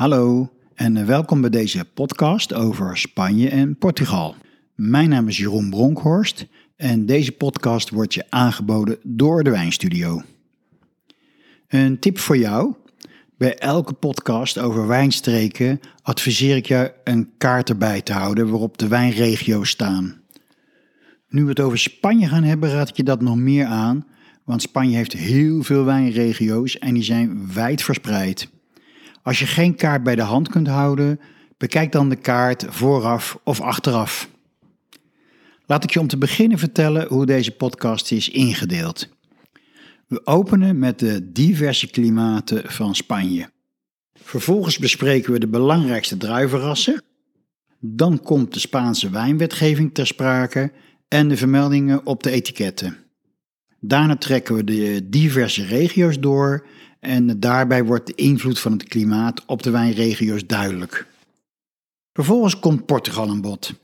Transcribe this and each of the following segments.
Hallo en welkom bij deze podcast over Spanje en Portugal. Mijn naam is Jeroen Bronkhorst en deze podcast wordt je aangeboden door de Wijnstudio. Een tip voor jou. Bij elke podcast over wijnstreken adviseer ik je een kaart erbij te houden waarop de wijnregio's staan. Nu we het over Spanje gaan hebben, raad ik je dat nog meer aan, want Spanje heeft heel veel wijnregio's en die zijn wijd verspreid. Als je geen kaart bij de hand kunt houden, bekijk dan de kaart vooraf of achteraf. Laat ik je om te beginnen vertellen hoe deze podcast is ingedeeld. We openen met de diverse klimaten van Spanje. Vervolgens bespreken we de belangrijkste druivenrassen. Dan komt de Spaanse wijnwetgeving ter sprake en de vermeldingen op de etiketten. Daarna trekken we de diverse regio's door en daarbij wordt de invloed van het klimaat op de wijnregio's duidelijk. Vervolgens komt Portugal aan bod.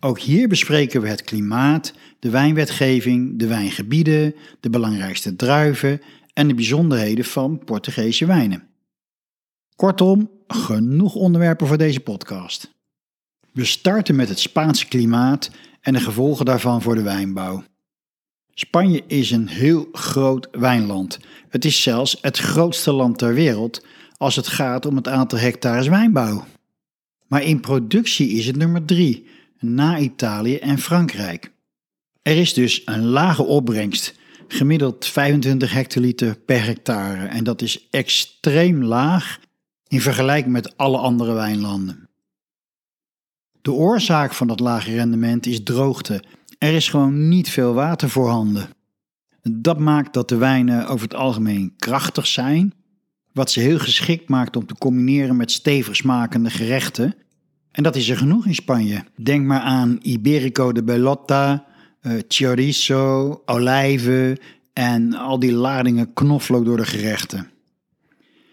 Ook hier bespreken we het klimaat, de wijnwetgeving, de wijngebieden, de belangrijkste druiven en de bijzonderheden van Portugese wijnen. Kortom, genoeg onderwerpen voor deze podcast. We starten met het Spaanse klimaat en de gevolgen daarvan voor de wijnbouw. Spanje is een heel groot wijnland. Het is zelfs het grootste land ter wereld als het gaat om het aantal hectares wijnbouw. Maar in productie is het nummer drie, na Italië en Frankrijk. Er is dus een lage opbrengst, gemiddeld 25 hectoliter per hectare, en dat is extreem laag in vergelijking met alle andere wijnlanden. De oorzaak van dat lage rendement is droogte er is gewoon niet veel water voorhanden. Dat maakt dat de wijnen over het algemeen krachtig zijn, wat ze heel geschikt maakt om te combineren met stevig smakende gerechten. En dat is er genoeg in Spanje. Denk maar aan Iberico de Bellota, uh, chorizo, olijven en al die ladingen knoflook door de gerechten.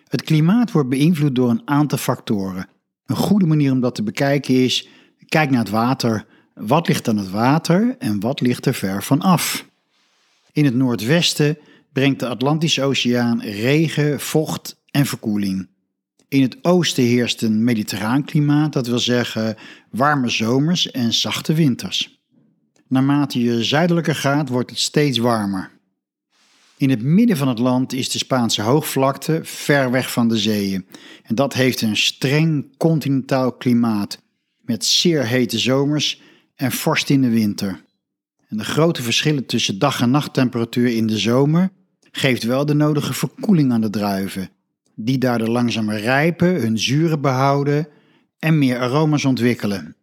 Het klimaat wordt beïnvloed door een aantal factoren. Een goede manier om dat te bekijken is: kijk naar het water. Wat ligt aan het water en wat ligt er ver van af? In het noordwesten brengt de Atlantische Oceaan regen, vocht en verkoeling. In het oosten heerst een mediterraan klimaat, dat wil zeggen warme zomers en zachte winters. Naarmate je zuidelijker gaat, wordt het steeds warmer. In het midden van het land is de Spaanse hoogvlakte ver weg van de zeeën. En dat heeft een streng continentaal klimaat met zeer hete zomers en vorst in de winter. En de grote verschillen tussen dag- en nachttemperatuur in de zomer geeft wel de nodige verkoeling aan de druiven, die daardoor langzamer rijpen, hun zuren behouden en meer aroma's ontwikkelen.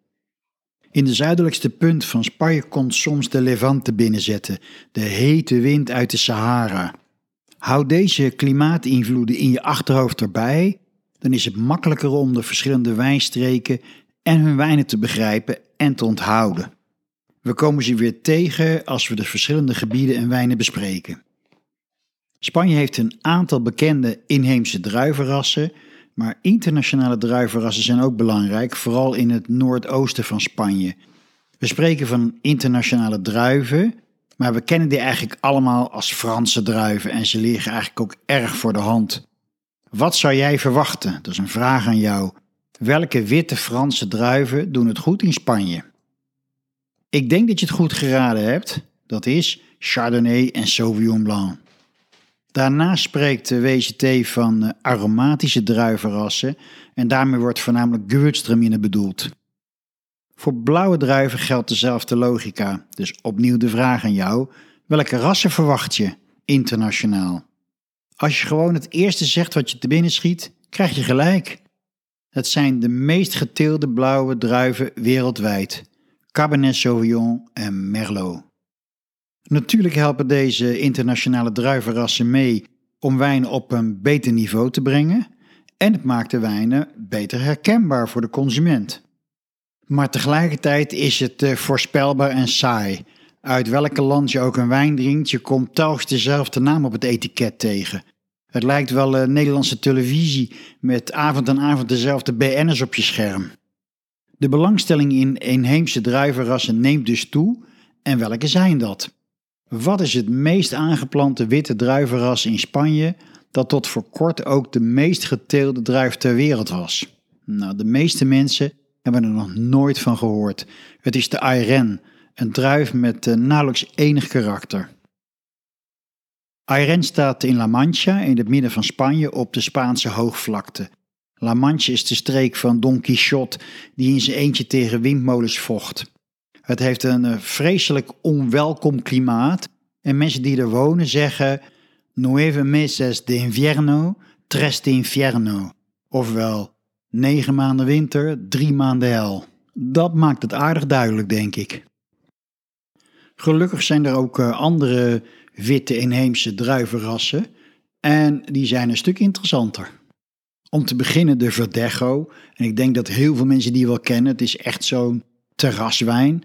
In de zuidelijkste punt van Spanje komt soms de Levante binnenzetten, de hete wind uit de Sahara. Houd deze klimaatinvloeden in je achterhoofd erbij, dan is het makkelijker om de verschillende wijnstreken en hun wijnen te begrijpen en te onthouden. We komen ze weer tegen als we de verschillende gebieden en wijnen bespreken. Spanje heeft een aantal bekende inheemse druivenrassen, maar internationale druivenrassen zijn ook belangrijk, vooral in het noordoosten van Spanje. We spreken van internationale druiven, maar we kennen die eigenlijk allemaal als Franse druiven en ze liggen eigenlijk ook erg voor de hand. Wat zou jij verwachten? Dat is een vraag aan jou. Welke witte Franse druiven doen het goed in Spanje? Ik denk dat je het goed geraden hebt. Dat is Chardonnay en Sauvignon Blanc. Daarnaast spreekt de WCT van eh, aromatische druivenrassen en daarmee wordt voornamelijk Gewürztraminer bedoeld. Voor blauwe druiven geldt dezelfde logica, dus opnieuw de vraag aan jou: welke rassen verwacht je internationaal? Als je gewoon het eerste zegt wat je te binnen schiet, krijg je gelijk. Het zijn de meest geteelde blauwe druiven wereldwijd: Cabernet Sauvignon en Merlot. Natuurlijk helpen deze internationale druivenrassen mee om wijnen op een beter niveau te brengen en het maakt de wijnen beter herkenbaar voor de consument. Maar tegelijkertijd is het eh, voorspelbaar en saai. Uit welke land je ook een wijn drinkt, je komt telkens dezelfde naam op het etiket tegen. Het lijkt wel uh, Nederlandse televisie met avond aan avond dezelfde BN'ers op je scherm. De belangstelling in inheemse druivenrassen neemt dus toe. En welke zijn dat? Wat is het meest aangeplante witte druivenras in Spanje dat tot voor kort ook de meest geteelde druif ter wereld was. Nou, de meeste mensen hebben er nog nooit van gehoord. Het is de Ayren, een druif met uh, nauwelijks enig karakter. Ayren staat in La Mancha, in het midden van Spanje, op de Spaanse hoogvlakte. La Mancha is de streek van Don Quixote, die in zijn eentje tegen windmolens vocht. Het heeft een uh, vreselijk onwelkom klimaat en mensen die er wonen zeggen nueve meses de invierno, tres de infierno. Ofwel, negen maanden winter, drie maanden hel. Dat maakt het aardig duidelijk, denk ik. Gelukkig zijn er ook uh, andere witte inheemse druivenrassen en die zijn een stuk interessanter. Om te beginnen de Verdecho. En ik denk dat heel veel mensen die wel kennen. Het is echt zo'n terraswijn.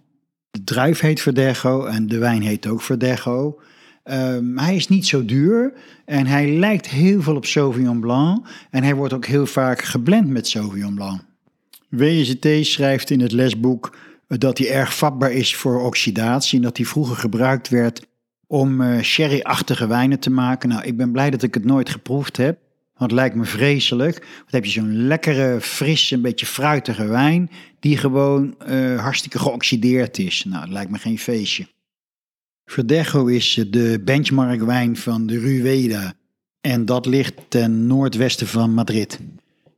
De druif heet Verdecho en de wijn heet ook Verdecho. Um, hij is niet zo duur en hij lijkt heel veel op Sauvignon Blanc. En hij wordt ook heel vaak geblend met Sauvignon Blanc. WST schrijft in het lesboek dat hij erg vatbaar is voor oxidatie en dat hij vroeger gebruikt werd om uh, sherry-achtige wijnen te maken. Nou, ik ben blij dat ik het nooit geproefd heb. Want het lijkt me vreselijk. Dan heb je zo'n lekkere, frisse, een beetje fruitige wijn. die gewoon uh, hartstikke geoxideerd is. Nou, dat lijkt me geen feestje. Verdejo is de benchmarkwijn van de Rueda. En dat ligt ten noordwesten van Madrid.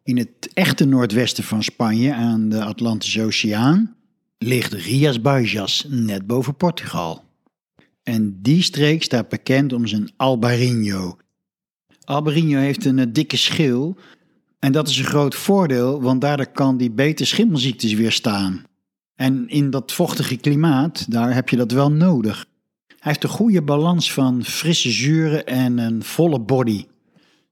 In het echte noordwesten van Spanje, aan de Atlantische Oceaan, ligt Rias Baixas, net boven Portugal. En die streek staat bekend om zijn Albarino. Albarino heeft een eh, dikke schil en dat is een groot voordeel, want daardoor kan die beter schimmelziektes weerstaan. En in dat vochtige klimaat, daar heb je dat wel nodig. Hij heeft een goede balans van frisse zuren en een volle body.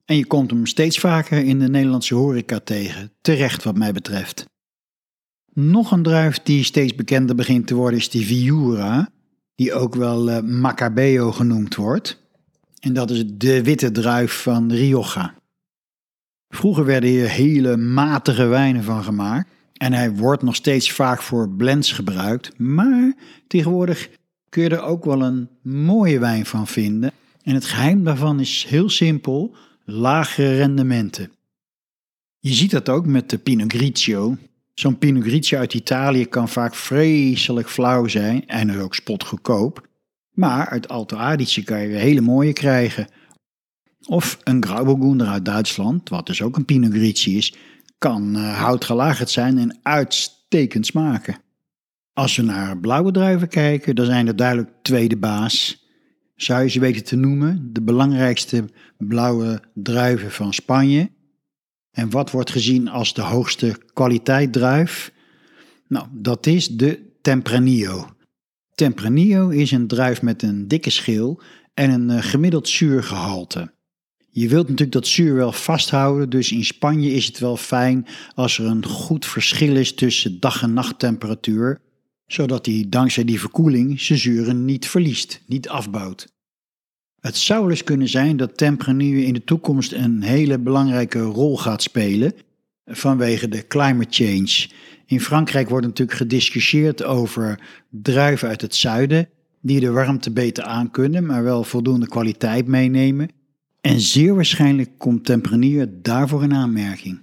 En je komt hem steeds vaker in de Nederlandse horeca tegen, terecht wat mij betreft. Nog een druif die steeds bekender begint te worden is de Viura, die ook wel uh, Macabeo genoemd wordt. En dat is de witte druif van Rioja. Vroeger werden hier hele matige wijnen van gemaakt. En hij wordt nog steeds vaak voor blends gebruikt. Maar tegenwoordig kun je er ook wel een mooie wijn van vinden. En het geheim daarvan is heel simpel: lage rendementen. Je ziet dat ook met de Pinot Grigio. Zo'n Pinot Grigio uit Italië kan vaak vreselijk flauw zijn en is ook spotgoedkoop. Maar uit Alto Adige kan je weer hele mooie krijgen. Of een Grauburgunder uit Duitsland, wat dus ook een Pinot Grigio is, kan uh, houtgelagerd zijn en uitstekend smaken. Als we naar blauwe druiven kijken, dan zijn er duidelijk tweede baas. Zou je ze weten te noemen? De belangrijkste blauwe druiven van Spanje. En wat wordt gezien als de hoogste kwaliteit druif? Nou, dat is de Tempranillo. Tempranillo is een druif met een dikke schil en een uh, gemiddeld zuurgehalte. Je wilt natuurlijk dat zuur wel vasthouden, dus in Spanje is het wel fijn als er een goed verschil is tussen dag- en nachttemperatuur, zodat hij dankzij die verkoeling zijn zuren niet verliest, niet afbouwt. Het zou dus kunnen zijn dat Tempranillo in de toekomst een hele belangrijke rol gaat spelen vanwege de climate change. In Frankrijk wordt natuurlijk gediscussieerd over druiven uit het zuiden die de warmte beter aankunnen, maar wel voldoende kwaliteit meenemen. En zeer waarschijnlijk komt Tempranillo daarvoor in aanmerking.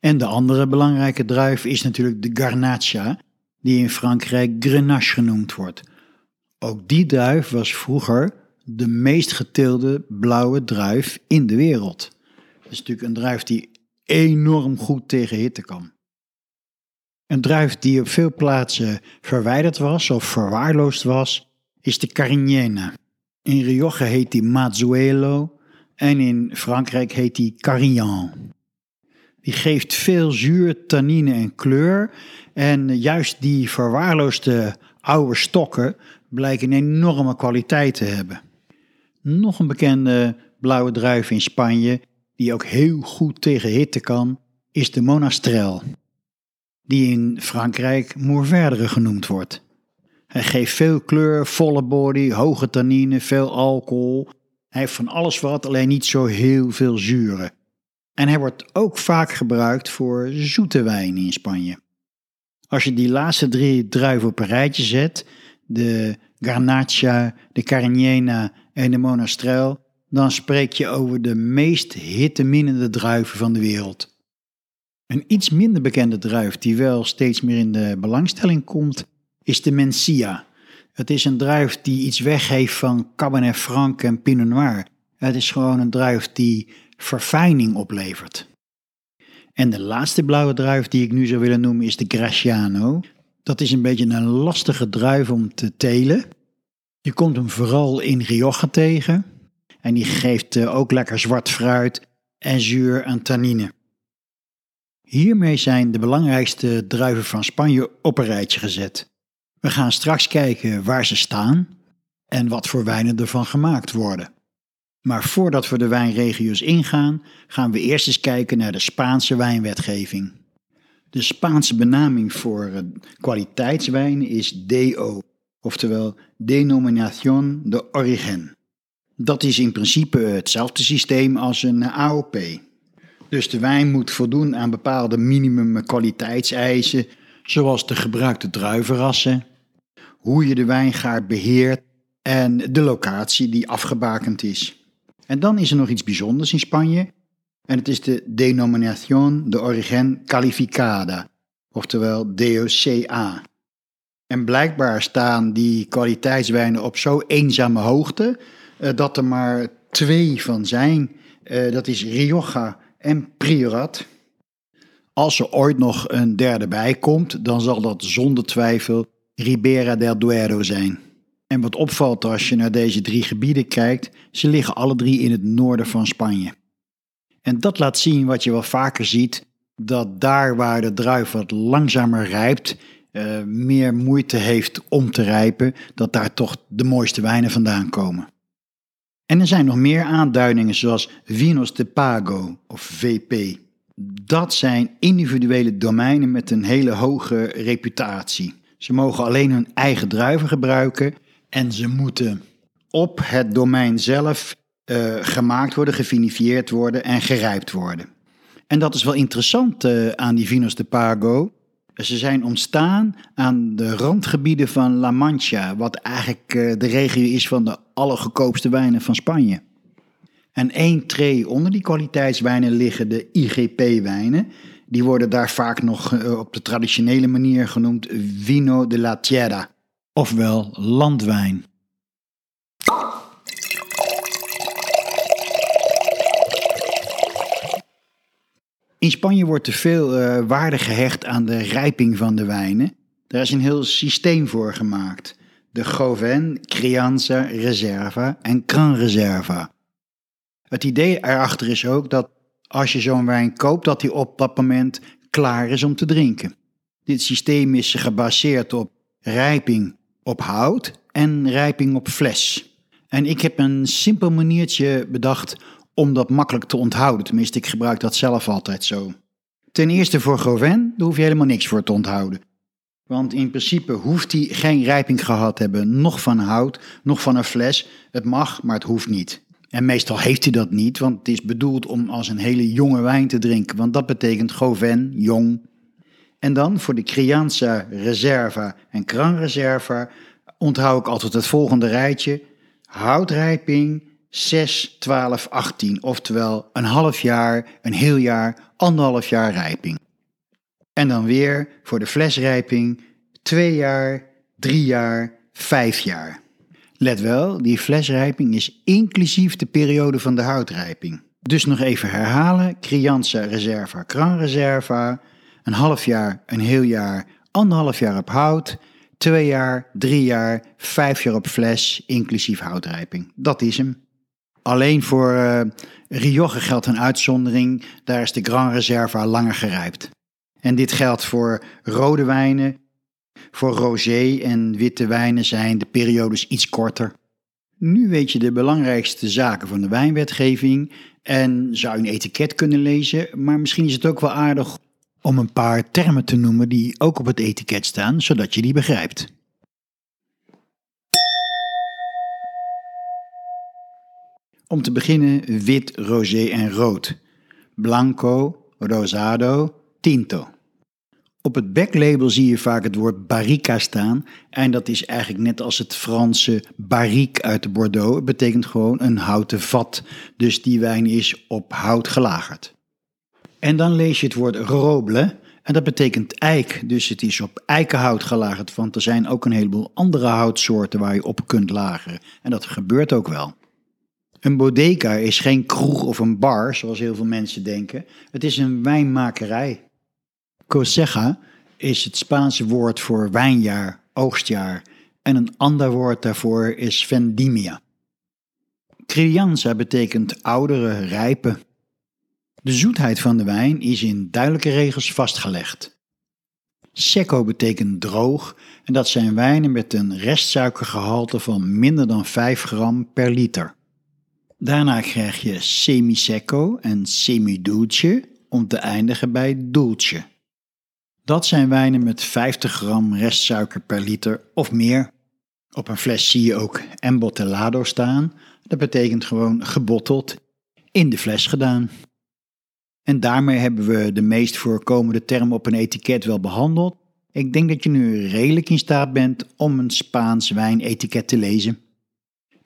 En de andere belangrijke druif is natuurlijk de Garnacha, die in Frankrijk Grenache genoemd wordt. Ook die druif was vroeger de meest geteelde blauwe druif in de wereld. Dat is natuurlijk een druif die enorm goed tegen hitte kan. Een druif die op veel plaatsen verwijderd was of verwaarloosd was, is de Carignana. In Rioja heet die Mazzuelo en in Frankrijk heet die Carignan. Die geeft veel zuur, tannine en kleur. En juist die verwaarloosde oude stokken blijken enorme kwaliteit te hebben. Nog een bekende blauwe druif in Spanje, die ook heel goed tegen hitte kan, is de Monastrel, die in Frankrijk Mourvèdre genoemd wordt. Hij geeft veel kleur, volle body, hoge tannine, veel alcohol. Hij heeft van alles wat, alleen niet zo heel veel zuren. En hij wordt ook vaak gebruikt voor zoete wijnen in Spanje. Als je die laatste drie druiven op een rijtje zet, de Garnacha, de Carignana en de Monastrel, dan spreek je over de meest hitteminnende druiven van de wereld. Een iets minder bekende druif die wel steeds meer in de belangstelling komt, is de Mencia. Het is een druif die iets weggeeft van Cabernet Franc en Pinot Noir. Het is gewoon een druif die verfijning oplevert. En de laatste blauwe druif die ik nu zou willen noemen is de Graciano. Dat is een beetje een lastige druif om te telen. Je komt hem vooral in Rioja tegen. En die geeft eh, ook lekker zwart fruit en zuur en tannine. Hiermee zijn de belangrijkste druiven van Spanje op een rijtje gezet. We gaan straks kijken waar ze staan en wat voor wijnen ervan gemaakt worden. Maar voordat we de wijnregio's ingaan, gaan we eerst eens kijken naar de Spaanse wijnwetgeving. De Spaanse benaming voor eh, kwaliteitswijn is DO, oftewel Denominación de Origen. Dat is in principe hetzelfde systeem als een AOP. Dus de wijn moet voldoen aan bepaalde minimum kwaliteitseisen, zoals de gebruikte druivenrassen, hoe je de wijngaard beheert en de locatie die afgebakend is. En dan is er nog iets bijzonders in Spanje, en het is de Denominación de Origen Calificada, oftewel DOCA. En blijkbaar staan die kwaliteitswijnen op zo eenzame hoogte uh, dat er maar twee van zijn. Uh, dat is Rioja en Priorat. Als er ooit nog een derde bij komt, dan zal dat zonder twijfel Ribera del Duero zijn. En wat opvalt als je naar deze drie gebieden kijkt, ze liggen alle drie in het noorden van Spanje. En dat laat zien wat je wel vaker ziet, dat daar waar de druif wat langzamer rijpt, uh, meer moeite heeft om te rijpen, dat daar toch de mooiste wijnen vandaan komen. En er zijn nog meer aanduidingen zoals Vinos de Pago of VP. Dat zijn individuele domeinen met een hele hoge reputatie. Ze mogen alleen hun eigen druiven gebruiken en ze moeten op het domein zelf uh, gemaakt worden, gefinifieerd worden en gerijpt worden. En dat is wel interessant uh, aan die Vinos de Pago. Ze zijn ontstaan aan de randgebieden van La Mancha, wat eigenlijk uh, de regio is van de allergekoopste wijnen van Spanje. En één tree onder die kwaliteitswijnen liggen de IGP-wijnen. Die worden daar vaak nog op de traditionele manier genoemd Vino de la Tierra, ofwel landwijn. In Spanje wordt er veel uh, waarde gehecht aan de rijping van de wijnen. Daar is een heel systeem voor gemaakt. De Goven, Crianza, Reserva en Gran Reserva. Het idee erachter is ook dat als je zo'n wijn koopt, dat die op dat moment klaar is om te drinken. Dit systeem is gebaseerd op rijping op hout en rijping op fles. En ik heb een simpel maniertje bedacht om dat makkelijk te onthouden. Tenminste, ik gebruik dat zelf altijd zo. Ten eerste voor Goven, daar hoef je helemaal niks voor te onthouden. Want in principe hoeft hij geen rijping gehad te hebben, nog van hout, nog van een fles. Het mag, maar het hoeft niet. En meestal heeft hij dat niet, want het is bedoeld om als een hele jonge wijn te drinken, want dat betekent Goven, jong. En dan voor de Crianza Reserva en Gran Reserva onthoud ik altijd het volgende rijtje. Houtrijping, 6, 12, 18. Oftewel een half jaar, een heel jaar, anderhalf jaar rijping. En dan weer voor de flesrijping 2 jaar, 3 jaar, 5 jaar. Let wel, die flesrijping is inclusief de periode van de houtrijping. Dus nog even herhalen: Crianza Reserva, Gran Reserva. Een half jaar, een heel jaar, anderhalf jaar op hout. Twee jaar, drie jaar, vijf jaar op fles, inclusief houtrijping. Dat is hem. Alleen voor uh, geldt een uitzondering. Daar is de Grand Reserva langer gerijpt. En dit geldt voor rode wijnen. Voor rosé en witte wijnen zijn de periodes iets korter. Nu weet je de belangrijkste zaken van de wijnwetgeving en zou je een etiket kunnen lezen, maar misschien is het ook wel aardig om een paar termen te noemen die ook op het etiket staan, zodat je die begrijpt. Om te beginnen wit, rosé en rood. Blanco, rosado, tinto. Op het backlabel zie je vaak het woord barrica staan. En dat is eigenlijk net als het Franse barrique uit de Bordeaux. Het betekent gewoon een houten vat. Dus die wijn is op hout gelagerd. En dan lees je het woord roble. En dat betekent eik. Dus het is op eikenhout gelagerd. Want er zijn ook een heleboel andere houtsoorten waar je op kunt lageren. En dat gebeurt ook wel. Een bodega is geen kroeg of een bar, zoals heel veel mensen denken. Het is een wijnmakerij. Cosecha is het Spaanse woord voor wijnjaar, oogstjaar. En een ander woord daarvoor is vendimia. Crianza betekent oudere, rijpe. De zoetheid van de wijn is in duidelijke regels vastgelegd. Secco betekent droog en dat zijn wijnen met een restsuikergehalte van minder dan 5 gram per liter. Daarna krijg je semi-secco en semi-dulce om te eindigen bij dulce. Dat zijn wijnen met 50 gram restsuiker per liter of meer. Op een fles zie je ook embotellado staan. Dat betekent gewoon gebotteld, in de fles gedaan. En daarmee hebben we de meest voorkomende term op een etiket wel behandeld. Ik denk dat je nu redelijk in staat bent om een Spaans wijnetiket te lezen.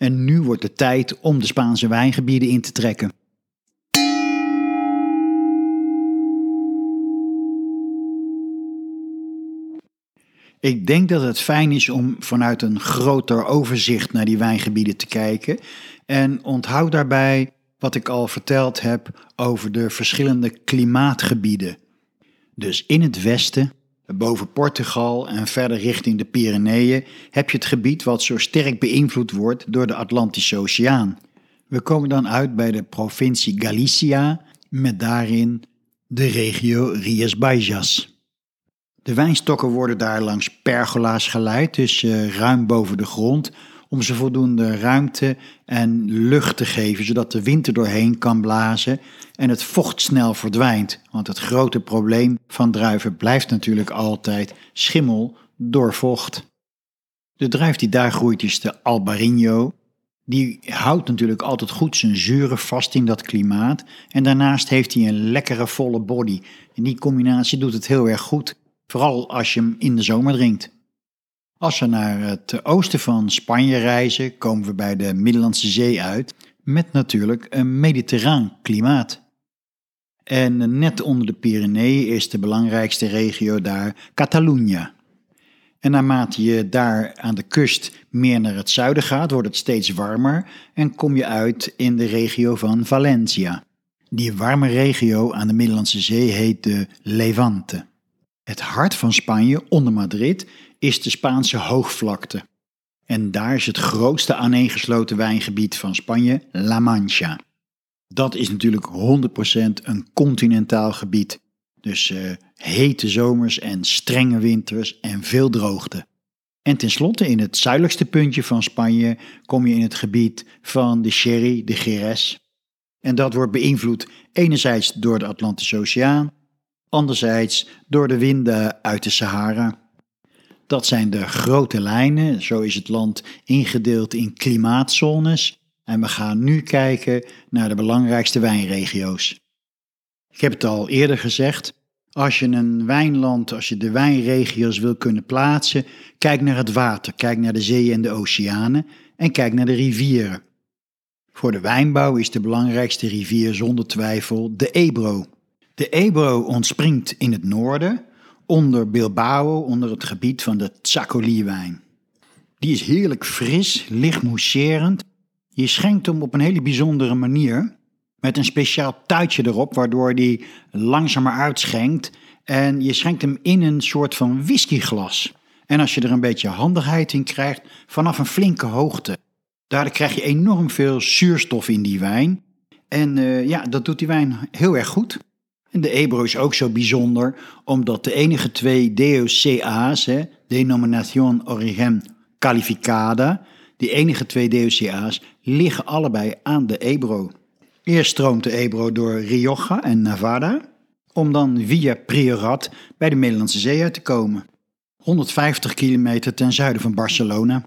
En nu wordt het tijd om de Spaanse wijngebieden in te trekken. Ik denk dat het fijn is om vanuit een groter overzicht naar die wijngebieden te kijken. En onthoud daarbij wat ik al verteld heb over de verschillende klimaatgebieden. Dus in het westen, boven Portugal en verder richting de Pyreneeën, heb je het gebied wat zo sterk beïnvloed wordt door de Atlantische Oceaan. We komen dan uit bij de provincie Galicia, met daarin de regio Rias Baixas. De wijnstokken worden daar langs pergola's geleid, dus uh, ruim boven de grond, om ze voldoende ruimte en lucht te geven, zodat de wind er doorheen kan blazen en het vocht snel verdwijnt. Want het grote probleem van druiven blijft natuurlijk altijd schimmel door vocht. De druif die daar groeit is de Albarino. Die houdt natuurlijk altijd goed zijn zuren vast in dat klimaat. En daarnaast heeft hij een lekkere volle body. En die combinatie doet het heel erg goed. Vooral als je hem in de zomer drinkt. Als we naar het oosten van Spanje reizen, komen we bij de Middellandse Zee uit, met natuurlijk een mediterraan klimaat. En net onder de Pyreneeën is de belangrijkste regio daar Catalunya. En naarmate je daar aan de kust meer naar het zuiden gaat, wordt het steeds warmer en kom je uit in de regio van Valencia. Die warme regio aan de Middellandse Zee heet de Levante. Het hart van Spanje, onder Madrid, is de Spaanse hoogvlakte. En daar is het grootste aaneengesloten wijngebied van Spanje, La Mancha. Dat is natuurlijk 100% een continentaal gebied. Dus uh, hete zomers en strenge winters en veel droogte. En tenslotte in het zuidelijkste puntje van Spanje kom je in het gebied van de sherry, de Jerez. En dat wordt beïnvloed enerzijds door de Atlantische Oceaan anderzijds door de winden uit de Sahara. Dat zijn de grote lijnen, zo is het land ingedeeld in klimaatzones en we gaan nu kijken naar de belangrijkste wijnregio's. Ik heb het al eerder gezegd, als je een wijnland, als je de wijnregio's wil kunnen plaatsen, kijk naar het water, kijk naar de zeeën en de oceanen en kijk naar de rivieren. Voor de wijnbouw is de belangrijkste rivier zonder twijfel de Ebro. De Ebro ontspringt in het noorden, onder Bilbao, onder het gebied van de Tzakolierwijn. Die is heerlijk fris, licht mousserend. Je schenkt hem op een hele bijzondere manier, met een speciaal tuitje erop, waardoor die langzamer uitschenkt. En je schenkt hem in een soort van whiskyglas. En als je er een beetje handigheid in krijgt, vanaf een flinke hoogte. Daardoor krijg je enorm veel zuurstof in die wijn. En uh, ja, dat doet die wijn heel erg goed. En de Ebro is ook zo bijzonder omdat de enige twee DOCA's, hè, Denominación Origen Calificada, die enige twee DOCA's liggen allebei aan de Ebro. Eerst stroomt de Ebro door Rioja en Nevada, om dan via Priorat bij de Middellandse Zee uit te komen. 150 kilometer ten zuiden van Barcelona.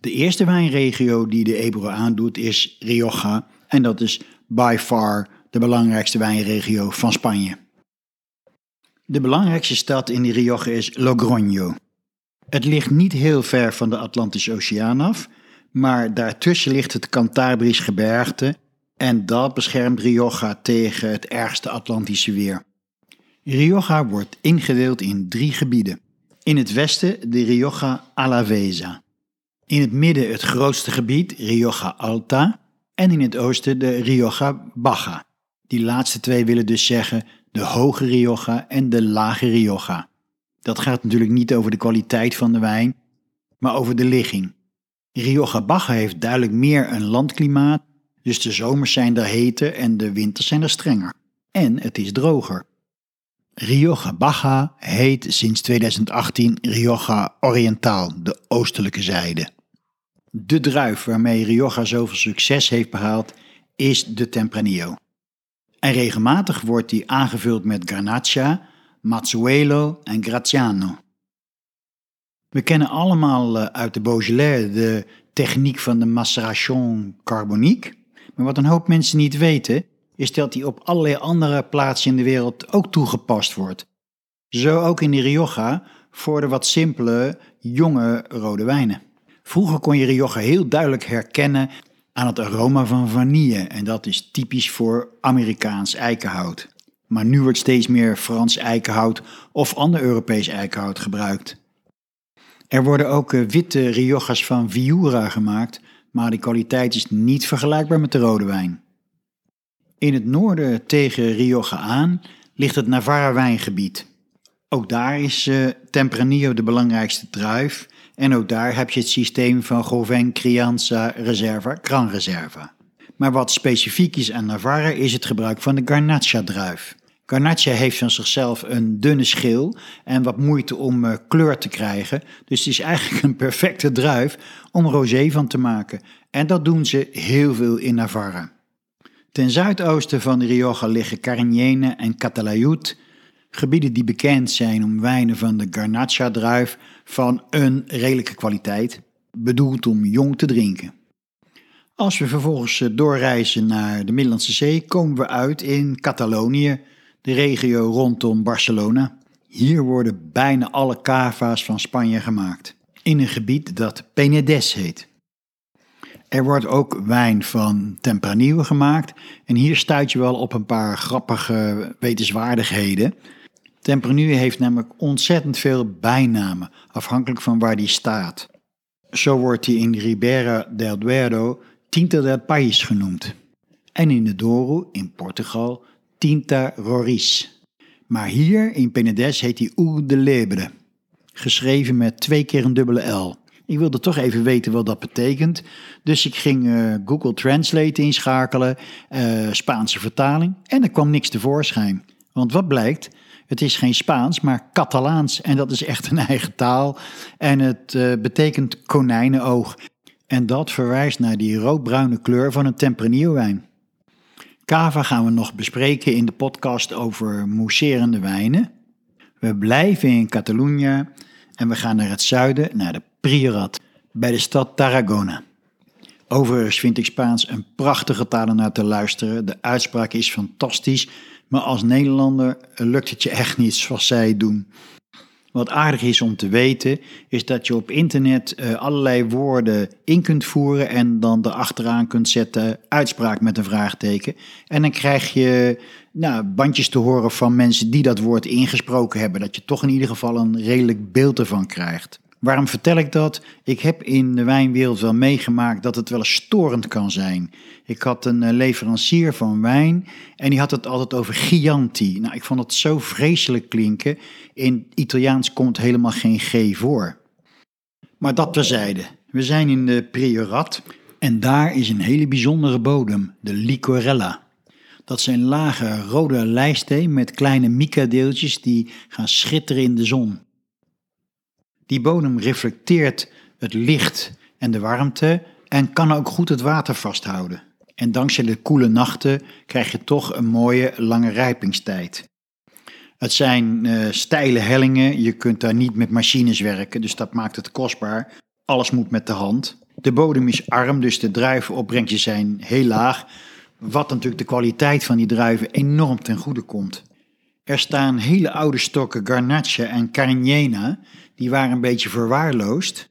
De eerste wijnregio die de Ebro aandoet is Rioja en dat is by far de belangrijkste wijnregio van Spanje. De belangrijkste stad in de Rioja is Logroño. Het ligt niet heel ver van de Atlantische Oceaan af, maar daartussen ligt het Cantabrisch gebergte en dat beschermt Rioja tegen het ergste Atlantische weer. Rioja wordt ingedeeld in drie gebieden. In het westen de Rioja Alavesa. In het midden het grootste gebied, Rioja Alta. En in het oosten de Rioja Baja. Die laatste twee willen dus zeggen de hoge Rioja en de lage Rioja. Dat gaat natuurlijk niet over de kwaliteit van de wijn, maar over de ligging. Rioja Baja heeft duidelijk meer een landklimaat, dus de zomers zijn er heter en de winters zijn er strenger. En het is droger. Rioja Baja heet sinds 2018 Rioja Orientaal, de oostelijke zijde. De druif waarmee Rioja zoveel succes heeft behaald is de Tempranillo. En regelmatig wordt die aangevuld met Garnacha, Mazzuelo en Graziano. We kennen allemaal eh, uit de Beaujolais de techniek van de maceration carbonique. Maar wat een hoop mensen niet weten, is dat die op allerlei andere plaatsen in de wereld ook toegepast wordt. Zo ook in de Rioja voor de wat simpele, jonge rode wijnen. Vroeger kon je Rioja heel duidelijk herkennen aan het aroma van vanille en dat is typisch voor Amerikaans eikenhout. Maar nu wordt steeds meer Frans eikenhout of ander Europees eikenhout gebruikt. Er worden ook eh, witte Riojas van Viura gemaakt, maar die kwaliteit is niet vergelijkbaar met de rode wijn. In het noorden tegen Rioja aan ligt het Navarra wijngebied. Ook daar is uh, Tempranillo de belangrijkste druif en ook daar heb je het systeem van Goven Crianza Reserva Gran Reserva. Maar wat specifiek is aan Navarra is het gebruik van de Garnacha-druif. Garnacha heeft van zichzelf een dunne schil en wat moeite om uh, kleur te krijgen. Dus het is eigenlijk een perfecte druif om rosé van te maken. En dat doen ze heel veel in Navarra. Ten zuidoosten van de Rioja liggen Carignane en Catalayud, gebieden die bekend zijn om wijnen van de Garnacha-druif van een redelijke kwaliteit, bedoeld om jong te drinken. Als we vervolgens eh, doorreizen naar de Middellandse Zee, komen we uit in Catalonië, de regio rondom Barcelona. Hier worden bijna alle cava's van Spanje gemaakt, in een gebied dat Penedès heet. Er wordt ook wijn van Tempranillo gemaakt en hier stuit je wel op een paar grappige wetenswaardigheden. Tempranillo heeft namelijk ontzettend veel bijnamen, afhankelijk van waar die staat. Zo wordt hij in Ribera del Duero Tinta del País genoemd. En in de Douro, in Portugal, Tinta Roriz. Maar hier in Penedès heet hij Oud de Lebre, geschreven met twee keer een dubbele L. Ik wilde toch even weten wat dat betekent. Dus ik ging uh, Google Translate inschakelen, uh, Spaanse vertaling, en er kwam niks tevoorschijn. Want wat blijkt? Het is geen Spaans, maar Catalaans. En dat is echt een eigen taal. En het uh, betekent konijnenoog. En dat verwijst naar die roodbruine kleur van een Tempranillo-wijn. Cava gaan we nog bespreken in de podcast over mousserende wijnen. We blijven in Catalunya en we gaan naar het zuiden, naar de Priorat, bij de stad Tarragona. Overigens vind ik Spaans een prachtige taal om naar te luisteren. De uitspraak is fantastisch, maar als Nederlander lukt het je echt niet zoals zij doen. Wat aardig is om te weten, is dat je op internet uh, allerlei woorden in kunt voeren en dan erachteraan kunt zetten uitspraak met een vraagteken. En dan krijg je nou, bandjes te horen van mensen die dat woord ingesproken hebben, dat je toch in ieder geval een redelijk beeld ervan krijgt. Waarom vertel ik dat? Ik heb in de wijnwereld wel meegemaakt dat het wel eens storend kan zijn. Ik had een eh, leverancier van wijn en die had het altijd over Chianti. Nou, ik vond het zo vreselijk klinken. In Italiaans komt helemaal geen G voor. Maar dat terzijde. We zijn in de Priorat en daar is een hele bijzondere bodem, de Licorella. Dat zijn lage rode lijsteen met kleine mica-deeltjes die gaan schitteren in de zon. Die bodem reflecteert het licht en de warmte en kan ook goed het water vasthouden. En dankzij de koele nachten krijg je toch een mooie lange rijpingstijd. Het zijn uh, steile hellingen, je kunt daar niet met machines werken, dus dat maakt het kostbaar. Alles moet met de hand. De bodem is arm, dus de druivenopbrengsten zijn heel laag, wat natuurlijk de kwaliteit van die druiven enorm ten goede komt. Er staan hele oude stokken Garnacha en Carignana, die waren een beetje verwaarloosd.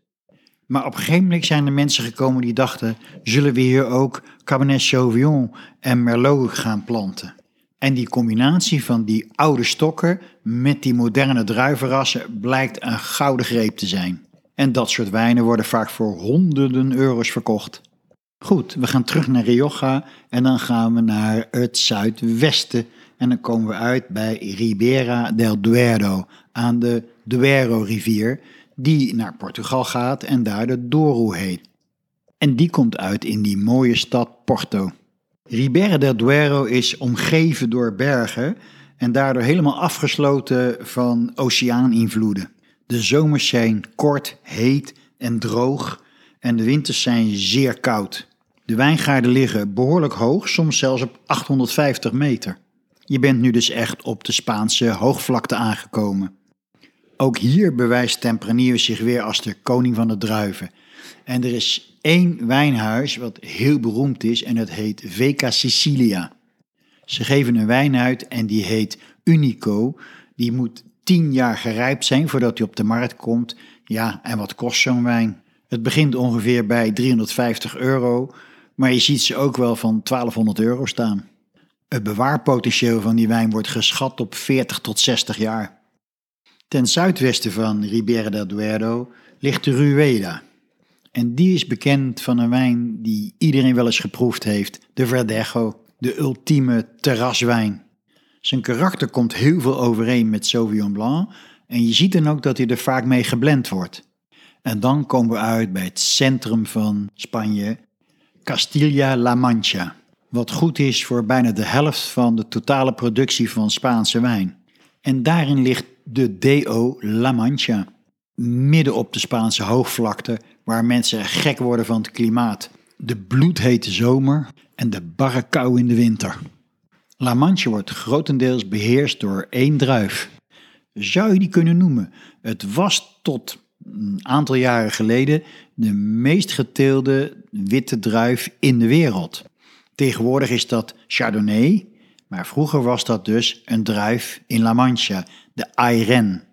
Maar op een gegeven moment zijn er mensen gekomen die dachten: zullen we hier ook Cabernet Sauvignon en Merlot gaan planten? En die combinatie van die oude stokken met die moderne druivenrassen blijkt een gouden greep te zijn. En dat soort wijnen worden vaak voor honderden euro's verkocht. Goed, we gaan terug naar Rioja en dan gaan we naar het zuidwesten. En dan komen we uit bij Ribera del Duero aan de Duero-rivier, die naar Portugal gaat en daar de Douro heet. En die komt uit in die mooie stad Porto. Ribera del Duero is omgeven door bergen en daardoor helemaal afgesloten van oceaaninvloeden. De zomers zijn kort, heet en droog en de winters zijn zeer koud. De wijngaarden liggen behoorlijk hoog, soms zelfs op 850 meter. Je bent nu dus echt op de Spaanse hoogvlakte aangekomen. Ook hier bewijst Tempranillo zich weer als de koning van de druiven. En er is één wijnhuis wat heel beroemd is en dat heet Veca Sicilia. Ze geven een wijn uit en die heet Unico. Die moet tien jaar gerijpt zijn voordat hij op de markt komt. Ja, en wat kost zo'n wijn? Het begint ongeveer bij 350 euro, maar je ziet ze ook wel van 1200 euro staan. Het bewaarpotentieel van die wijn wordt geschat op 40 tot 60 jaar. Ten zuidwesten van Ribera del Duero ligt de Rueda. En die is bekend van een wijn die iedereen wel eens geproefd heeft, de Verdejo, de ultieme terraswijn. Zijn karakter komt heel veel overeen met Sauvignon Blanc en je ziet dan ook dat hij er vaak mee geblend wordt. En dan komen we uit bij het centrum van Spanje, Castilla-La Mancha. Wat goed is voor bijna de helft van de totale productie van Spaanse wijn. En daarin ligt de DO La Mancha. Midden op de Spaanse hoogvlakte, waar mensen gek worden van het klimaat. De bloedhete zomer en de barre kou in de winter. La Mancha wordt grotendeels beheerst door één druif. Zou je die kunnen noemen? Het was tot een aantal jaren geleden de meest geteelde witte druif in de wereld. Tegenwoordig is dat Chardonnay, maar vroeger was dat dus een druif in La Mancha, de Ayren.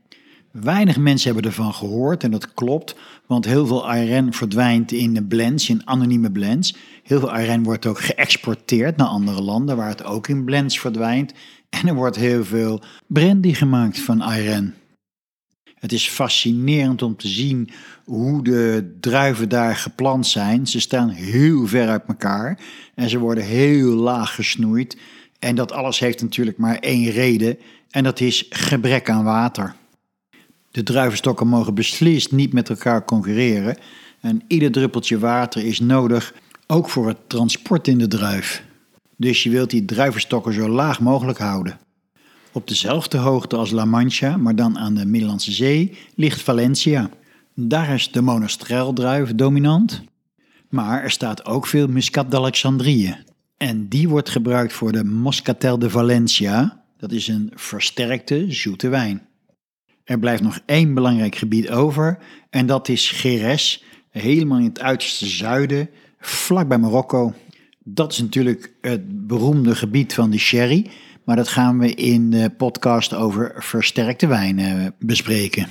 Weinig mensen hebben ervan gehoord en dat klopt, want heel veel Ayren verdwijnt in de blends, in anonieme blends. Heel veel Ayren wordt ook geëxporteerd naar andere landen waar het ook in blends verdwijnt. En er wordt heel veel brandy gemaakt van Ayren. Het is fascinerend om te zien hoe de druiven daar geplant zijn. Ze staan heel ver uit elkaar en ze worden heel laag gesnoeid. En dat alles heeft natuurlijk maar één reden en dat is gebrek aan water. De druivenstokken mogen beslist niet met elkaar concurreren en ieder druppeltje water is nodig, ook voor het transport in de druif. Dus je wilt die druivenstokken zo laag mogelijk houden. Op dezelfde hoogte als La Mancha, maar dan aan de Middellandse Zee, ligt Valencia. Daar is de monastreldruif dominant. Maar er staat ook veel Muscat d'Alexandrië. En die wordt gebruikt voor de Moscatel de Valencia. Dat is een versterkte zoete wijn. Er blijft nog één belangrijk gebied over en dat is Geres, helemaal in het uiterste zuiden, vlak bij Marokko. Dat is natuurlijk het beroemde gebied van de sherry, maar dat gaan we in de podcast over versterkte wijnen bespreken.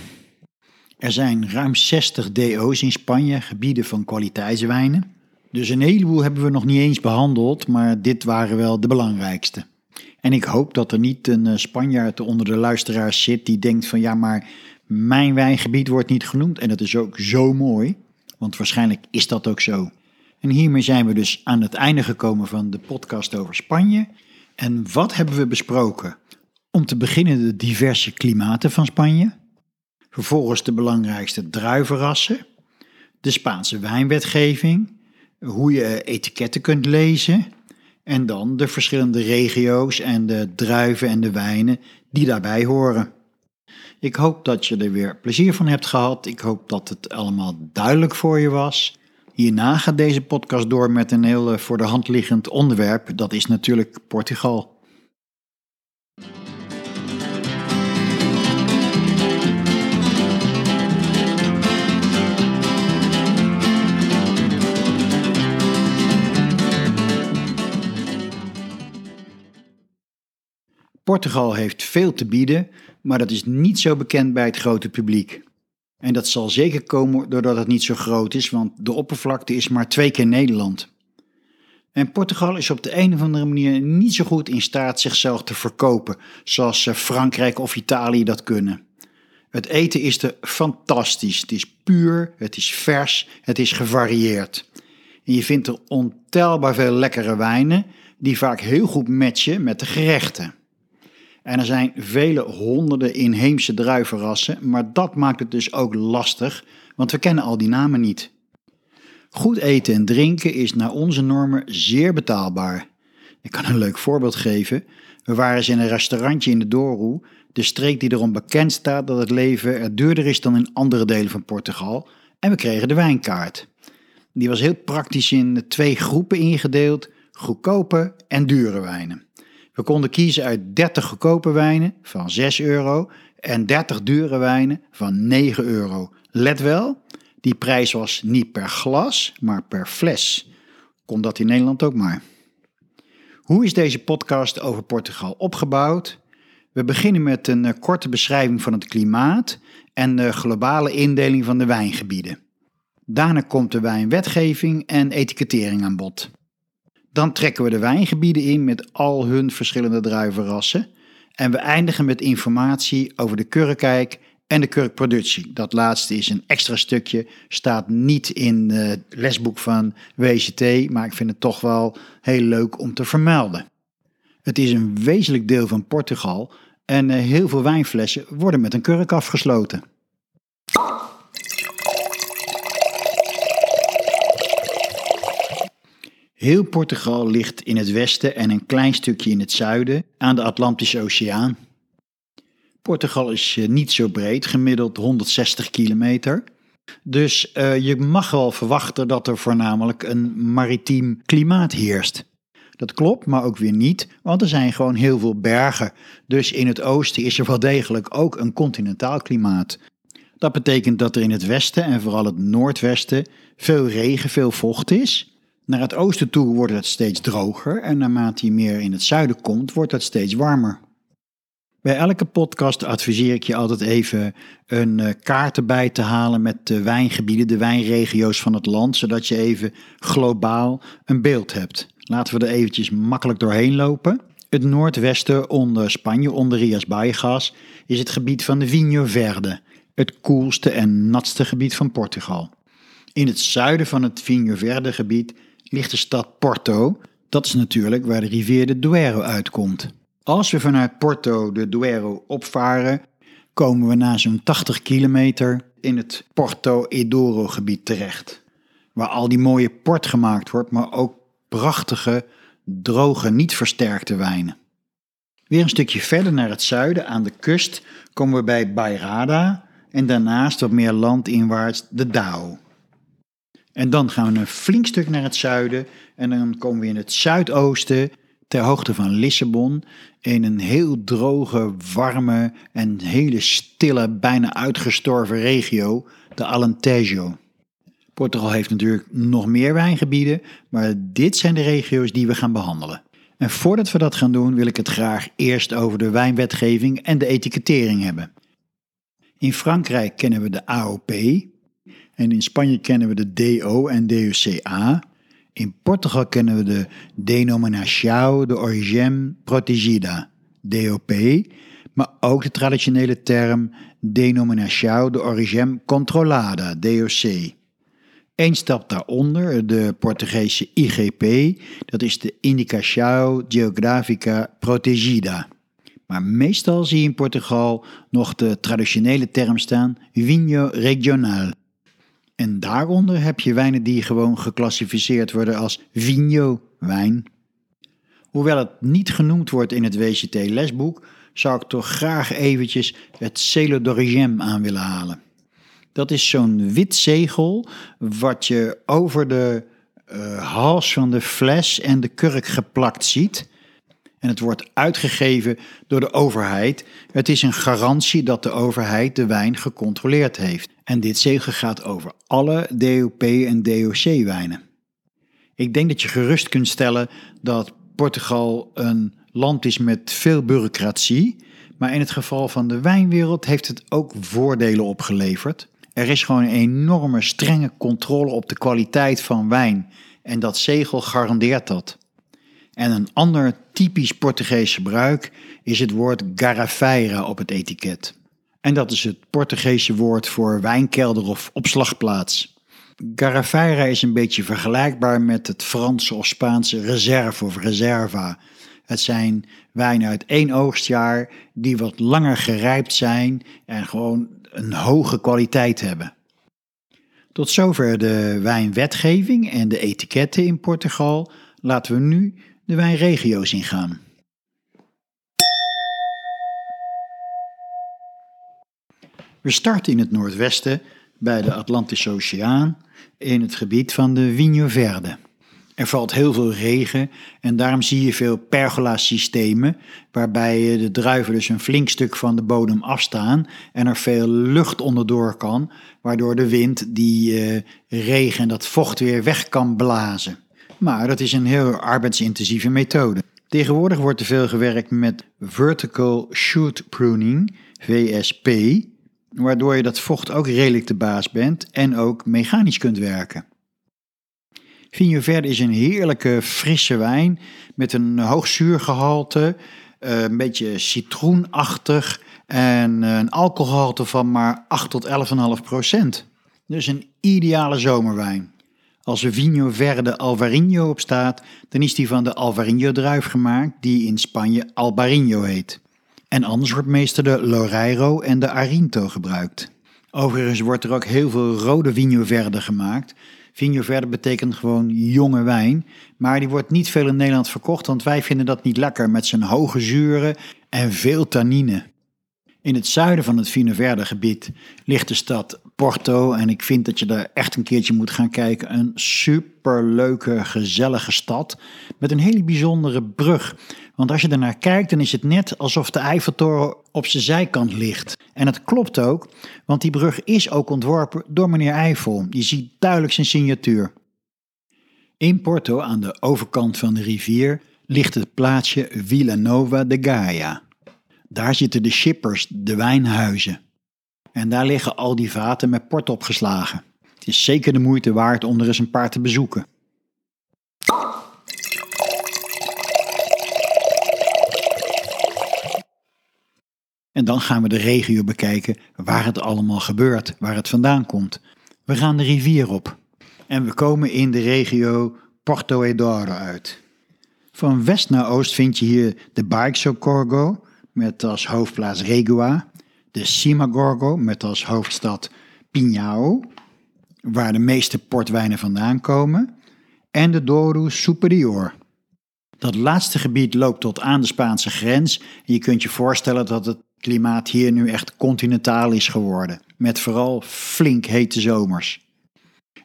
Er zijn ruim 60 DO's in Spanje, gebieden van kwaliteitswijnen. Dus een heleboel hebben we nog niet eens behandeld, maar dit waren wel de belangrijkste. En ik hoop dat er niet een eh, Spanjaard onder de luisteraars zit die denkt van ja, maar mijn wijngebied wordt niet genoemd en dat is ook zo mooi, want waarschijnlijk is dat ook zo. En hiermee zijn we dus aan het einde gekomen van de podcast over Spanje. En wat hebben we besproken? Om te beginnen de diverse klimaten van Spanje. Vervolgens de belangrijkste druivenrassen. De Spaanse wijnwetgeving. Hoe je etiketten kunt lezen. En dan de verschillende regio's en de druiven en de wijnen die daarbij horen. Ik hoop dat je er weer plezier van hebt gehad. Ik hoop dat het allemaal duidelijk voor je was. Hierna gaat deze podcast door met een heel eh, voor de hand liggend onderwerp. Dat is natuurlijk Portugal. Portugal heeft veel te bieden, maar dat is niet zo bekend bij het grote publiek. En dat zal zeker komen doordat het niet zo groot is, want de oppervlakte is maar twee keer Nederland. En Portugal is op de een of andere manier niet zo goed in staat zichzelf te verkopen, zoals eh, Frankrijk of Italië dat kunnen. Het eten is er fantastisch. Het is puur, het is vers, het is gevarieerd. En je vindt er ontelbaar veel lekkere wijnen, die vaak heel goed matchen met de gerechten. En er zijn vele honderden inheemse druivenrassen, maar dat maakt het dus ook lastig, want we kennen al die namen niet. Goed eten en drinken is naar onze normen zeer betaalbaar. Ik kan een leuk voorbeeld geven. We waren eens in een restaurantje in de Douro, de streek die erom bekend staat dat het leven er duurder is dan in andere delen van Portugal, en we kregen de wijnkaart. Die was heel praktisch in twee groepen ingedeeld: goedkope en dure wijnen. We konden kiezen uit 30 goedkope wijnen van 6 euro en 30 dure wijnen van 9 euro. Let wel, die prijs was niet per glas, maar per fles. Kon dat in Nederland ook maar. Hoe is deze podcast over Portugal opgebouwd? We beginnen met een eh, korte beschrijving van het klimaat en de globale indeling van de wijngebieden. Daarna komt de wijnwetgeving en etikettering aan bod. Dan trekken we de wijngebieden in met al hun verschillende druivenrassen. En we eindigen met informatie over de kurkijk en de kurkproductie. Dat laatste is een extra stukje, staat niet in het lesboek van WCT, maar ik vind het toch wel heel leuk om te vermelden. Het is een wezenlijk deel van Portugal en eh, heel veel wijnflessen worden met een kurk afgesloten. Heel Portugal ligt in het westen en een klein stukje in het zuiden aan de Atlantische Oceaan. Portugal is eh, niet zo breed, gemiddeld 160 kilometer. Dus uh, je mag wel verwachten dat er voornamelijk een maritiem klimaat heerst. Dat klopt, maar ook weer niet, want er zijn gewoon heel veel bergen. Dus in het oosten is er wel degelijk ook een continentaal klimaat. Dat betekent dat er in het westen en vooral het noordwesten veel regen, veel vocht is. Naar het oosten toe wordt het steeds droger en naarmate je meer in het zuiden komt, wordt het steeds warmer. Bij elke podcast adviseer ik je altijd even een uh, kaart erbij te halen met de wijngebieden, de wijnregio's van het land, zodat je even globaal een beeld hebt. Laten we er eventjes makkelijk doorheen lopen. Het noordwesten onder Spanje, onder Rias Baixas, is het gebied van de Vinho Verde, het koelste en natste gebied van Portugal. In het zuiden van het Vinho Verde gebied ligt de stad Porto. Dat is natuurlijk waar de rivier de Douro uitkomt. Als we vanuit Porto de Douro opvaren, komen we na zo'n 80 kilometer in het Porto Edoro gebied terecht. Waar al die mooie port gemaakt wordt, maar ook prachtige, droge, niet versterkte wijnen. Weer een stukje verder naar het zuiden, aan de kust, komen we bij Bairrada en daarnaast wat meer landinwaarts de Dao. En dan gaan we een flink stuk naar het zuiden en dan komen we in het zuidoosten ter hoogte van Lissabon in een heel droge, warme en hele stille, bijna uitgestorven regio, de Alentejo. Portugal heeft natuurlijk nog meer wijngebieden, maar dit zijn de regio's die we gaan behandelen. En voordat we dat gaan doen, wil ik het graag eerst over de wijnwetgeving en de etikettering hebben. In Frankrijk kennen we de AOP en in Spanje kennen we de DO en DOCA. In Portugal kennen we de Denominação de Origem Protegida, DOP, maar ook de traditionele term Denominação de Origem Controlada, DOC. Eén stap daaronder, de Portugese IGP, dat is de Indicação Geográfica Protegida. Maar meestal zie je in Portugal nog de traditionele term staan Vinho Regional. En daaronder heb je wijnen die gewoon geclassificeerd worden als Vinho wijn. Hoewel het niet genoemd wordt in het WCT-lesboek, zou ik toch graag eventjes het Selo d'Origem aan willen halen. Dat is zo'n wit zegel wat je over de uh, hals van de fles en de kurk geplakt ziet. En het wordt uitgegeven door de overheid. Het is een garantie dat de overheid de wijn gecontroleerd heeft. En dit zegel gaat over alle DOP en DOC wijnen. Ik denk dat je gerust kunt stellen dat Portugal een land is met veel bureaucratie, maar in het geval van de wijnwereld heeft het ook voordelen opgeleverd. Er is gewoon een enorme strenge controle op de kwaliteit van wijn en dat zegel garandeert dat. En een ander typisch Portugees gebruik is het woord garrafeira op het etiket. En dat is het Portugese woord voor wijnkelder of opslagplaats. Garrafeira is een beetje vergelijkbaar met het Franse of Spaanse reserve of reserva. Het zijn wijnen uit één oogstjaar die wat langer gerijpt zijn en gewoon een hoge kwaliteit hebben. Tot zover de wijnwetgeving en de etiketten in Portugal. Laten we nu de wijnregio's ingaan. We starten in het noordwesten bij de Atlantische Oceaan in het gebied van de Vinho Verde. Er valt heel veel regen en daarom zie je veel pergola-systemen, waarbij de druiven dus een flink stuk van de bodem afstaan en er veel lucht onderdoor kan, waardoor de wind die uh, regen en dat vocht weer weg kan blazen. Maar dat is een heel arbeidsintensieve methode. Tegenwoordig wordt er veel gewerkt met vertical shoot pruning, VSP, waardoor je dat vocht ook redelijk de baas bent en ook mechanisch kunt werken. Vigno Verde is een heerlijke frisse wijn met een hoog zuurgehalte, eh, een beetje citroenachtig en een alcoholgehalte van maar 8 tot 11,5 procent. Dus een ideale zomerwijn. Als er Vigno Verde Alvarinho op staat, dan is die van de Alvarinho druif gemaakt, die in Spanje Albarino heet. En anders wordt meestal de Loreiro en de Arinto gebruikt. Overigens wordt er ook heel veel rode Vigno Verde gemaakt. Vigno Verde betekent gewoon jonge wijn, maar die wordt niet veel in Nederland verkocht, want wij vinden dat niet lekker met zijn hoge zuren en veel tannine. In het zuiden van het Vigno Verde gebied ligt de stad Porto en ik vind dat je daar echt een keertje moet gaan kijken. Een superleuke, gezellige stad met een hele bijzondere brug. Want als je ernaar kijkt, dan is het net alsof de Eiffeltoren op zijn zijkant ligt. En het klopt ook, want die brug is ook ontworpen door meneer Eiffel. Je ziet duidelijk zijn signatuur. In Porto, aan de overkant van de rivier, ligt het plaatsje Vila Nova de Gaia. Daar zitten de shippers, de wijnhuizen. En daar liggen al die vaten met port opgeslagen. Het is zeker de moeite waard om er eens een paar te bezoeken. En dan gaan we de regio bekijken waar het allemaal gebeurt, waar het vandaan komt. We gaan de rivier op en we komen in de regio Porto Edoro uit. Van west naar oost vind je hier de Baixo Corgo met als hoofdplaats Regua, de Simagorgo met als hoofdstad Pinhao, waar de meeste portwijnen vandaan komen, en de Douro Superior. Dat laatste gebied loopt tot aan de Spaanse grens en je kunt je voorstellen dat het klimaat hier nu echt continentaal is geworden, met vooral flink hete zomers.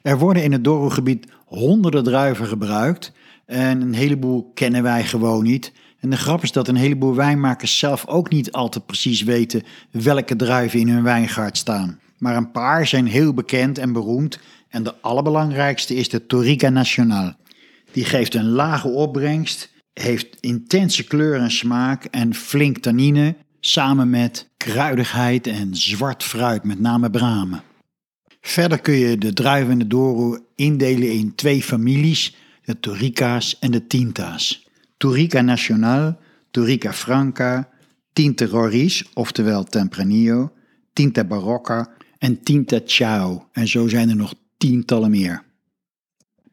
Er worden in het Douro-gebied honderden druiven gebruikt en een heleboel kennen wij gewoon niet. En de grap is dat een heleboel wijnmakers zelf ook niet altijd precies weten welke druiven in hun wijngaard staan. Maar een paar zijn heel bekend en beroemd en de allerbelangrijkste is de Torica Nacional. Die geeft een lage opbrengst, heeft intense kleur en smaak en flink tannine samen met kruidigheid en zwart fruit, met name bramen. Verder kun je de druiven en de Douro indelen in twee families, de Torica's en de Tinta's. Torica Nacional, Torica Franca, Tinta Roriz, oftewel Tempranillo, Tinta Barocca en Tinta Chao. En zo zijn er nog tientallen meer.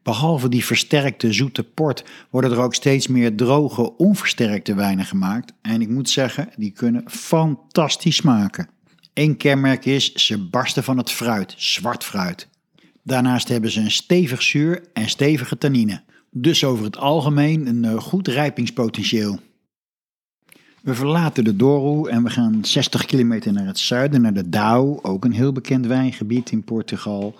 Behalve die versterkte zoete port worden er ook steeds meer droge, onversterkte wijnen gemaakt. En ik moet zeggen, die kunnen fantastisch smaken. Eén kenmerk is, ze barsten van het fruit, zwart fruit. Daarnaast hebben ze een stevig zuur en stevige tannine. Dus over het algemeen een eh, goed rijpingspotentieel. We verlaten de Douro en we gaan 60 kilometer naar het zuiden, naar de Douro, ook een heel bekend wijngebied in Portugal.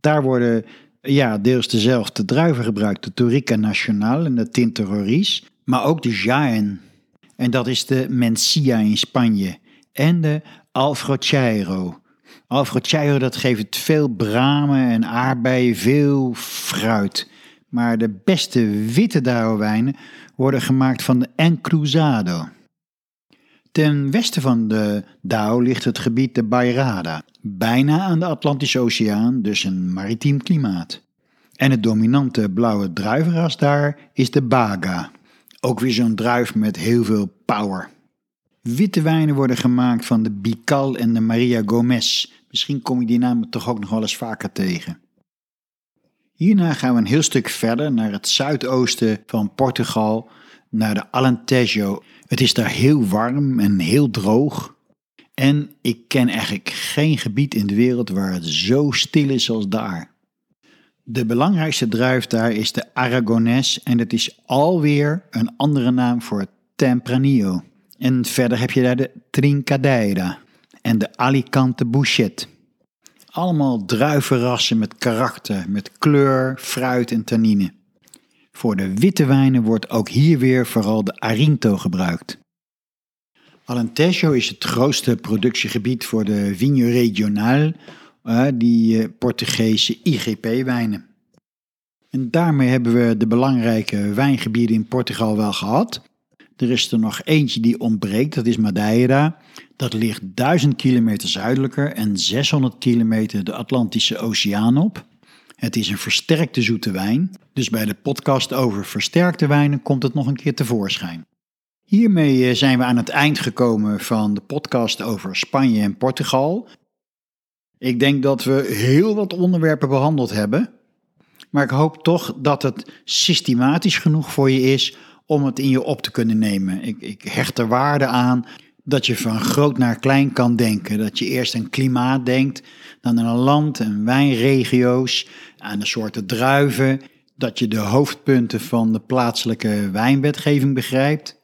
Daar worden ja, deels dezelfde druiven gebruikt, de Torica Nacional en de Tinta Roriz, maar ook de Jaén. En dat is de Mencia in Spanje. En de Alfrocheiro. Alfrocheiro dat geeft veel bramen en aardbeien, veel fruit. Maar de beste witte Dao-wijnen worden gemaakt van de Encruzado. Ten westen van de Dao ligt het gebied de Bairrada, bijna aan de Atlantische Oceaan, dus een maritiem klimaat. En het dominante blauwe druivenras daar is de Baga, ook weer zo'n druif met heel veel power. Witte wijnen worden gemaakt van de Bical en de Maria Gomez. Misschien kom je die namen toch ook nog wel eens vaker tegen. Hierna gaan we een heel stuk verder naar het zuidoosten van Portugal, naar de Alentejo. Het is daar heel warm en heel droog. En ik ken eigenlijk geen gebied in de wereld waar het zo stil is als daar. De belangrijkste druif daar is de Aragonés en het is alweer een andere naam voor Tempranillo. En verder heb je daar de Trincadeira en de Alicante Bouchet. Allemaal druivenrassen met karakter, met kleur, fruit en tannine. Voor de witte wijnen wordt ook hier weer vooral de Arinto gebruikt. Alentejo is het grootste productiegebied voor de Vinho Regional, eh, die eh, Portugese IGP-wijnen. En daarmee hebben we de belangrijke wijngebieden in Portugal wel gehad. Er is er nog eentje die ontbreekt, dat is Madeira. Dat ligt 1000 kilometer zuidelijker en 600 kilometer de Atlantische Oceaan op. Het is een versterkte zoete wijn, dus bij de podcast over versterkte wijnen komt het nog een keer tevoorschijn. Hiermee eh, zijn we aan het eind gekomen van de podcast over Spanje en Portugal. Ik denk dat we heel wat onderwerpen behandeld hebben, maar ik hoop toch dat het systematisch genoeg voor je is om het in je op te kunnen nemen. Ik, ik hecht er waarde aan dat je van groot naar klein kan denken. Dat je eerst aan klimaat denkt, dan aan een land en wijnregio's, aan de soorten druiven. Dat je de hoofdpunten van de plaatselijke wijnwetgeving begrijpt.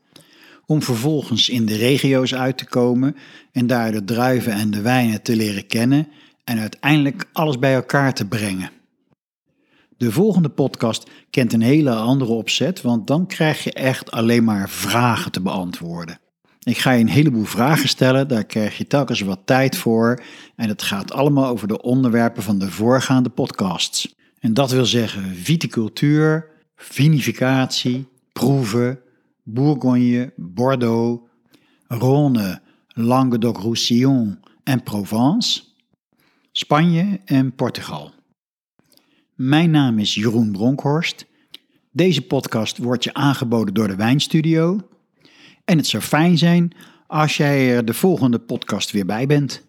Om vervolgens in de regio's uit te komen en daar de druiven en de wijnen te leren kennen en uiteindelijk alles bij elkaar te brengen. De volgende podcast kent een hele andere opzet, want dan krijg je echt alleen maar vragen te beantwoorden. Ik ga je een heleboel vragen stellen, daar krijg je telkens wat tijd voor en het gaat allemaal over de onderwerpen van de voorgaande podcasts. En dat wil zeggen viticultuur, vinificatie, proeven, Bourgogne, Bordeaux, Rhône, Languedoc-Roussillon en Provence, Spanje en Portugal. Mijn naam is Jeroen Bronkhorst. Deze podcast wordt je aangeboden door de Wijnstudio. En het zou fijn zijn als jij er de volgende podcast weer bij bent.